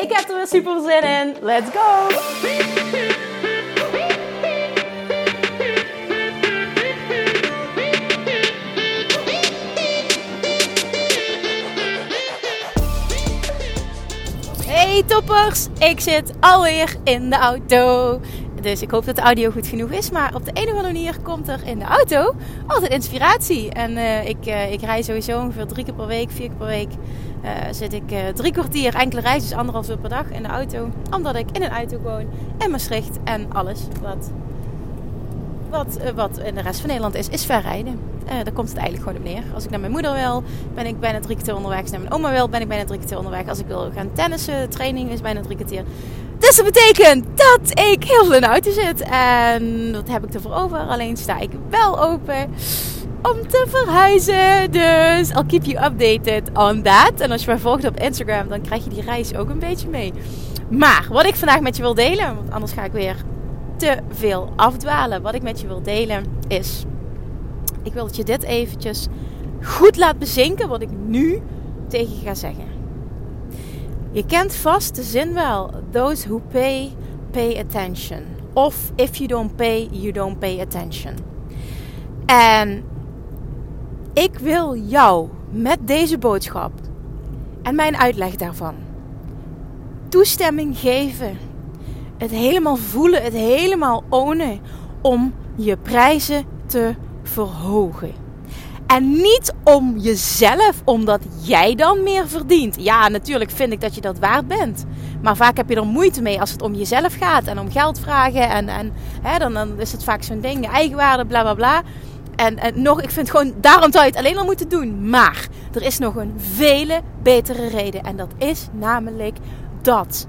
Ik heb er weer super zin in. Let's go! Hey toppers! Ik zit alweer in de auto. Dus ik hoop dat de audio goed genoeg is. Maar op de een of andere manier komt er in de auto altijd inspiratie. En uh, ik, uh, ik rij sowieso ongeveer drie keer per week, vier keer per week. Uh, zit ik drie kwartier enkele dus anderhalf uur per dag in de auto. Omdat ik in een auto woon. En Maastricht en alles wat, wat, wat in de rest van Nederland is, is ver rijden. daar komt het eigenlijk gewoon op neer. Als ik naar mijn moeder wil, ben ik bijna drie kwartier onderweg. Als ik naar mijn oma wil, ben ik bijna drie kwartier onderweg. Als ik wil gaan tennissen, training is bijna drie kwartier. Dus dat betekent dat ik heel veel in de auto zit. En wat heb ik ervoor over? Alleen sta ik wel open om te verhuizen. Dus I'll keep you updated on that. En als je mij volgt op Instagram, dan krijg je die reis ook een beetje mee. Maar wat ik vandaag met je wil delen, want anders ga ik weer te veel afdwalen. Wat ik met je wil delen is, ik wil dat je dit eventjes goed laat bezinken wat ik nu tegen je ga zeggen. Je kent vast de zin wel. Those who pay, pay attention. Of if you don't pay, you don't pay attention. En ik wil jou met deze boodschap en mijn uitleg daarvan toestemming geven. Het helemaal voelen, het helemaal ownen om je prijzen te verhogen. En niet om jezelf, omdat jij dan meer verdient. Ja, natuurlijk vind ik dat je dat waard bent. Maar vaak heb je er moeite mee als het om jezelf gaat en om geld vragen. En, en hè, dan, dan is het vaak zo'n ding, eigenwaarde, bla bla bla. En, en nog, ik vind gewoon, daarom zou je het alleen al moeten doen. Maar er is nog een vele betere reden. En dat is namelijk dat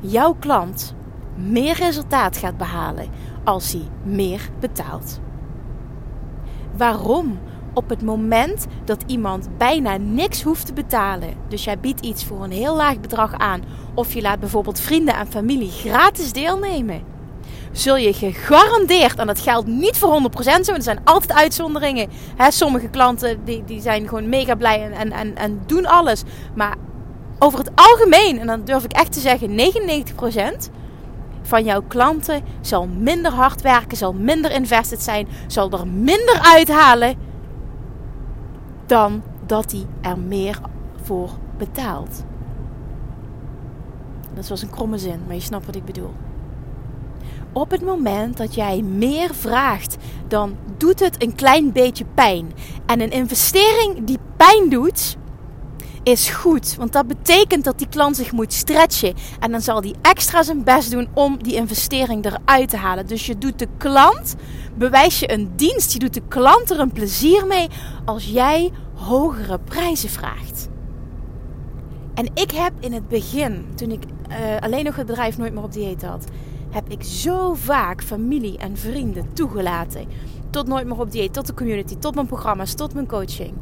jouw klant meer resultaat gaat behalen als hij meer betaalt. Waarom? op het moment dat iemand bijna niks hoeft te betalen, dus jij biedt iets voor een heel laag bedrag aan, of je laat bijvoorbeeld vrienden en familie gratis deelnemen, zul je gegarandeerd, en dat geldt niet voor 100% zo, er zijn altijd uitzonderingen. Hè, sommige klanten die, die zijn gewoon mega blij en, en, en, en doen alles. Maar over het algemeen, en dan durf ik echt te zeggen 99%, van jouw klanten zal minder hard werken, zal minder invested zijn, zal er minder uithalen dan dat hij er meer voor betaalt. Dat was een kromme zin, maar je snapt wat ik bedoel. Op het moment dat jij meer vraagt, dan doet het een klein beetje pijn. En een investering die pijn doet, is goed. Want dat betekent dat die klant zich moet stretchen. En dan zal die extra zijn best doen om die investering eruit te halen. Dus je doet de klant, bewijs je een dienst. Je doet de klant er een plezier mee als jij hogere prijzen vraagt. En ik heb in het begin, toen ik uh, alleen nog het bedrijf nooit meer op dieet had, heb ik zo vaak familie en vrienden toegelaten. Tot nooit meer op dieet, tot de community, tot mijn programma's, tot mijn coaching.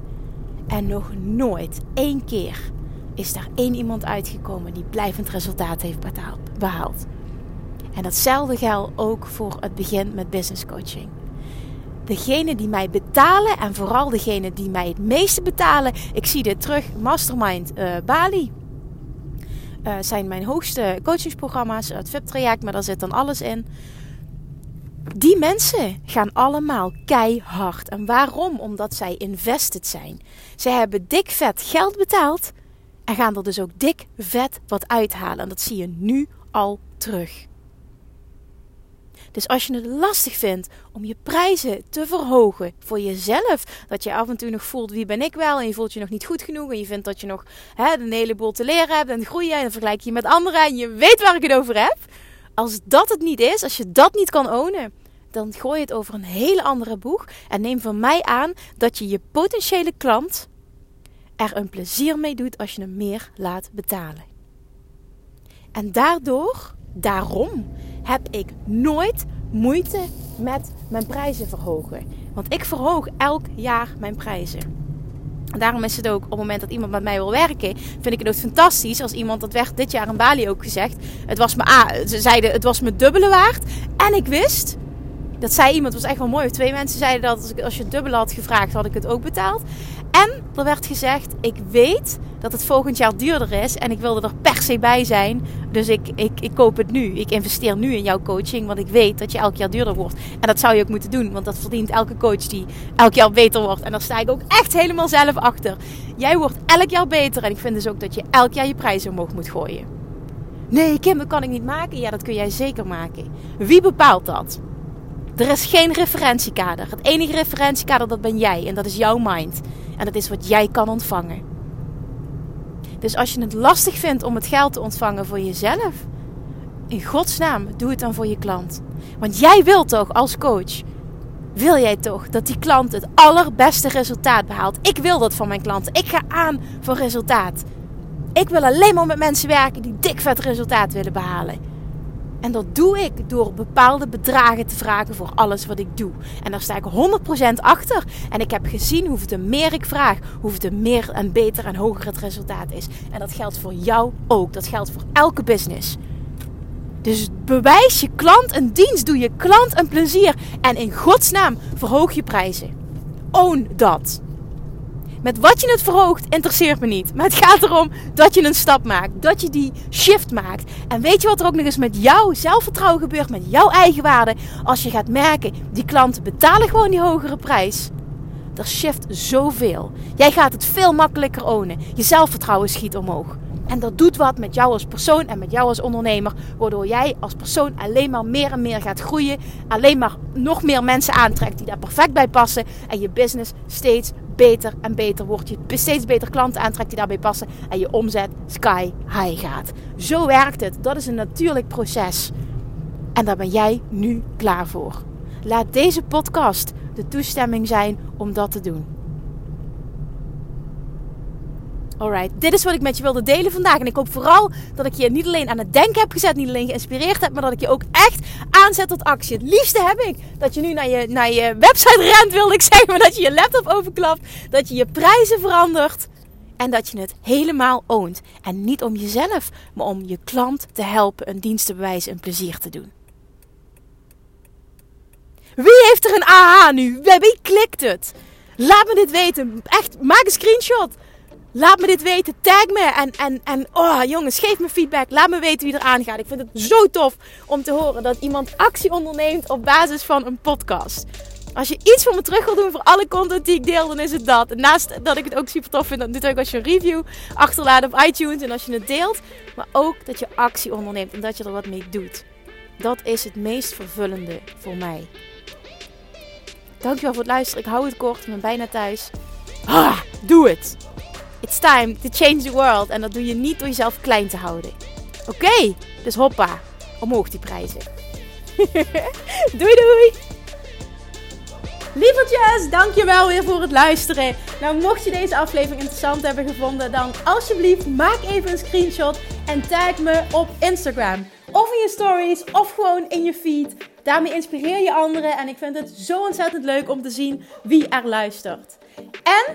En nog nooit, één keer, is daar één iemand uitgekomen die blijvend resultaat heeft behaald. En datzelfde geldt ook voor het begin met business coaching. Degene die mij betalen en vooral degene die mij het meeste betalen, ik zie dit terug, Mastermind uh, Bali. Uh, zijn mijn hoogste coachingsprogramma's, het VIP-traject, maar daar zit dan alles in. Die mensen gaan allemaal keihard. En waarom? Omdat zij invested zijn. Zij hebben dik vet geld betaald en gaan er dus ook dik vet wat uithalen. En dat zie je nu al terug. Dus als je het lastig vindt om je prijzen te verhogen voor jezelf, dat je af en toe nog voelt wie ben ik wel en je voelt je nog niet goed genoeg en je vindt dat je nog hè, een heleboel te leren hebt en groeien en dan vergelijk je met anderen en je weet waar ik het over heb. Als dat het niet is, als je dat niet kan ownen, dan gooi je het over een hele andere boeg en neem van mij aan dat je je potentiële klant er een plezier mee doet als je hem meer laat betalen. En daardoor, daarom, heb ik nooit moeite met mijn prijzen verhogen. Want ik verhoog elk jaar mijn prijzen. En daarom is het ook op het moment dat iemand met mij wil werken, vind ik het ook fantastisch. Als iemand, dat werd dit jaar in Bali ook gezegd. Het was me, ze zeiden het was me dubbele waard. En ik wist, dat zei iemand, was echt wel mooi. Twee mensen zeiden dat als, ik, als je het dubbele had gevraagd, had ik het ook betaald. En er werd gezegd, ik weet dat het volgend jaar duurder is en ik wilde er per se bij zijn. Dus ik, ik, ik koop het nu. Ik investeer nu in jouw coaching, want ik weet dat je elk jaar duurder wordt. En dat zou je ook moeten doen, want dat verdient elke coach die elk jaar beter wordt. En daar sta ik ook echt helemaal zelf achter. Jij wordt elk jaar beter en ik vind dus ook dat je elk jaar je prijzen omhoog moet gooien. Nee, Kim, dat kan ik niet maken. Ja, dat kun jij zeker maken. Wie bepaalt dat? Er is geen referentiekader. Het enige referentiekader dat ben jij en dat is jouw mind. En dat is wat jij kan ontvangen. Dus als je het lastig vindt om het geld te ontvangen voor jezelf, in godsnaam, doe het dan voor je klant. Want jij wilt toch als coach, wil jij toch dat die klant het allerbeste resultaat behaalt? Ik wil dat van mijn klanten. Ik ga aan voor resultaat. Ik wil alleen maar met mensen werken die dik vet resultaat willen behalen. En dat doe ik door bepaalde bedragen te vragen voor alles wat ik doe. En daar sta ik 100% achter. En ik heb gezien hoeveel meer ik vraag, hoeveel meer en beter en hoger het resultaat is. En dat geldt voor jou ook. Dat geldt voor elke business. Dus bewijs je klant een dienst, doe je klant een plezier. En in godsnaam verhoog je prijzen. Own dat. Met wat je het verhoogt, interesseert me niet. Maar het gaat erom dat je een stap maakt. Dat je die shift maakt. En weet je wat er ook nog eens met jouw zelfvertrouwen gebeurt? Met jouw eigen waarde. Als je gaat merken, die klanten betalen gewoon die hogere prijs. Er shift zoveel. Jij gaat het veel makkelijker ownen. Je zelfvertrouwen schiet omhoog. En dat doet wat met jou als persoon en met jou als ondernemer. Waardoor jij als persoon alleen maar meer en meer gaat groeien. Alleen maar nog meer mensen aantrekt die daar perfect bij passen. En je business steeds beter en beter wordt. Je steeds beter klanten aantrekt die daarbij passen. En je omzet sky high gaat. Zo werkt het. Dat is een natuurlijk proces. En daar ben jij nu klaar voor. Laat deze podcast de toestemming zijn om dat te doen. Alright, dit is wat ik met je wilde delen vandaag. En ik hoop vooral dat ik je niet alleen aan het denken heb gezet, niet alleen geïnspireerd heb, maar dat ik je ook echt aanzet tot actie. Het liefste heb ik dat je nu naar je, naar je website rent, wilde ik zeggen, maar dat je je laptop overklapt, dat je je prijzen verandert en dat je het helemaal oont. En niet om jezelf, maar om je klant te helpen, een dienst te bewijzen, een plezier te doen. Wie heeft er een aha nu? Wie klikt het? Laat me dit weten. Echt, maak een screenshot. Laat me dit weten. Tag me. En, en, en oh jongens, geef me feedback. Laat me weten wie er aangaat. Ik vind het zo tof om te horen dat iemand actie onderneemt op basis van een podcast. Als je iets voor me terug wil doen voor alle content die ik deel, dan is het dat. Naast dat ik het ook super tof vind, natuurlijk als je een review achterlaat op iTunes en als je het deelt. Maar ook dat je actie onderneemt en dat je er wat mee doet. Dat is het meest vervullende voor mij. Dankjewel voor het luisteren. Ik hou het kort. Ik ben bijna thuis. Ah, doe het! It's time to change the world. En dat doe je niet door jezelf klein te houden. Oké, dus hoppa. Omhoog die prijzen. doei doei! Lievertjes, dankjewel weer voor het luisteren. Nou, mocht je deze aflevering interessant hebben gevonden, dan alsjeblieft maak even een screenshot en tag me op Instagram. Of in je stories, of gewoon in je feed. Daarmee inspireer je anderen en ik vind het zo ontzettend leuk om te zien wie er luistert. En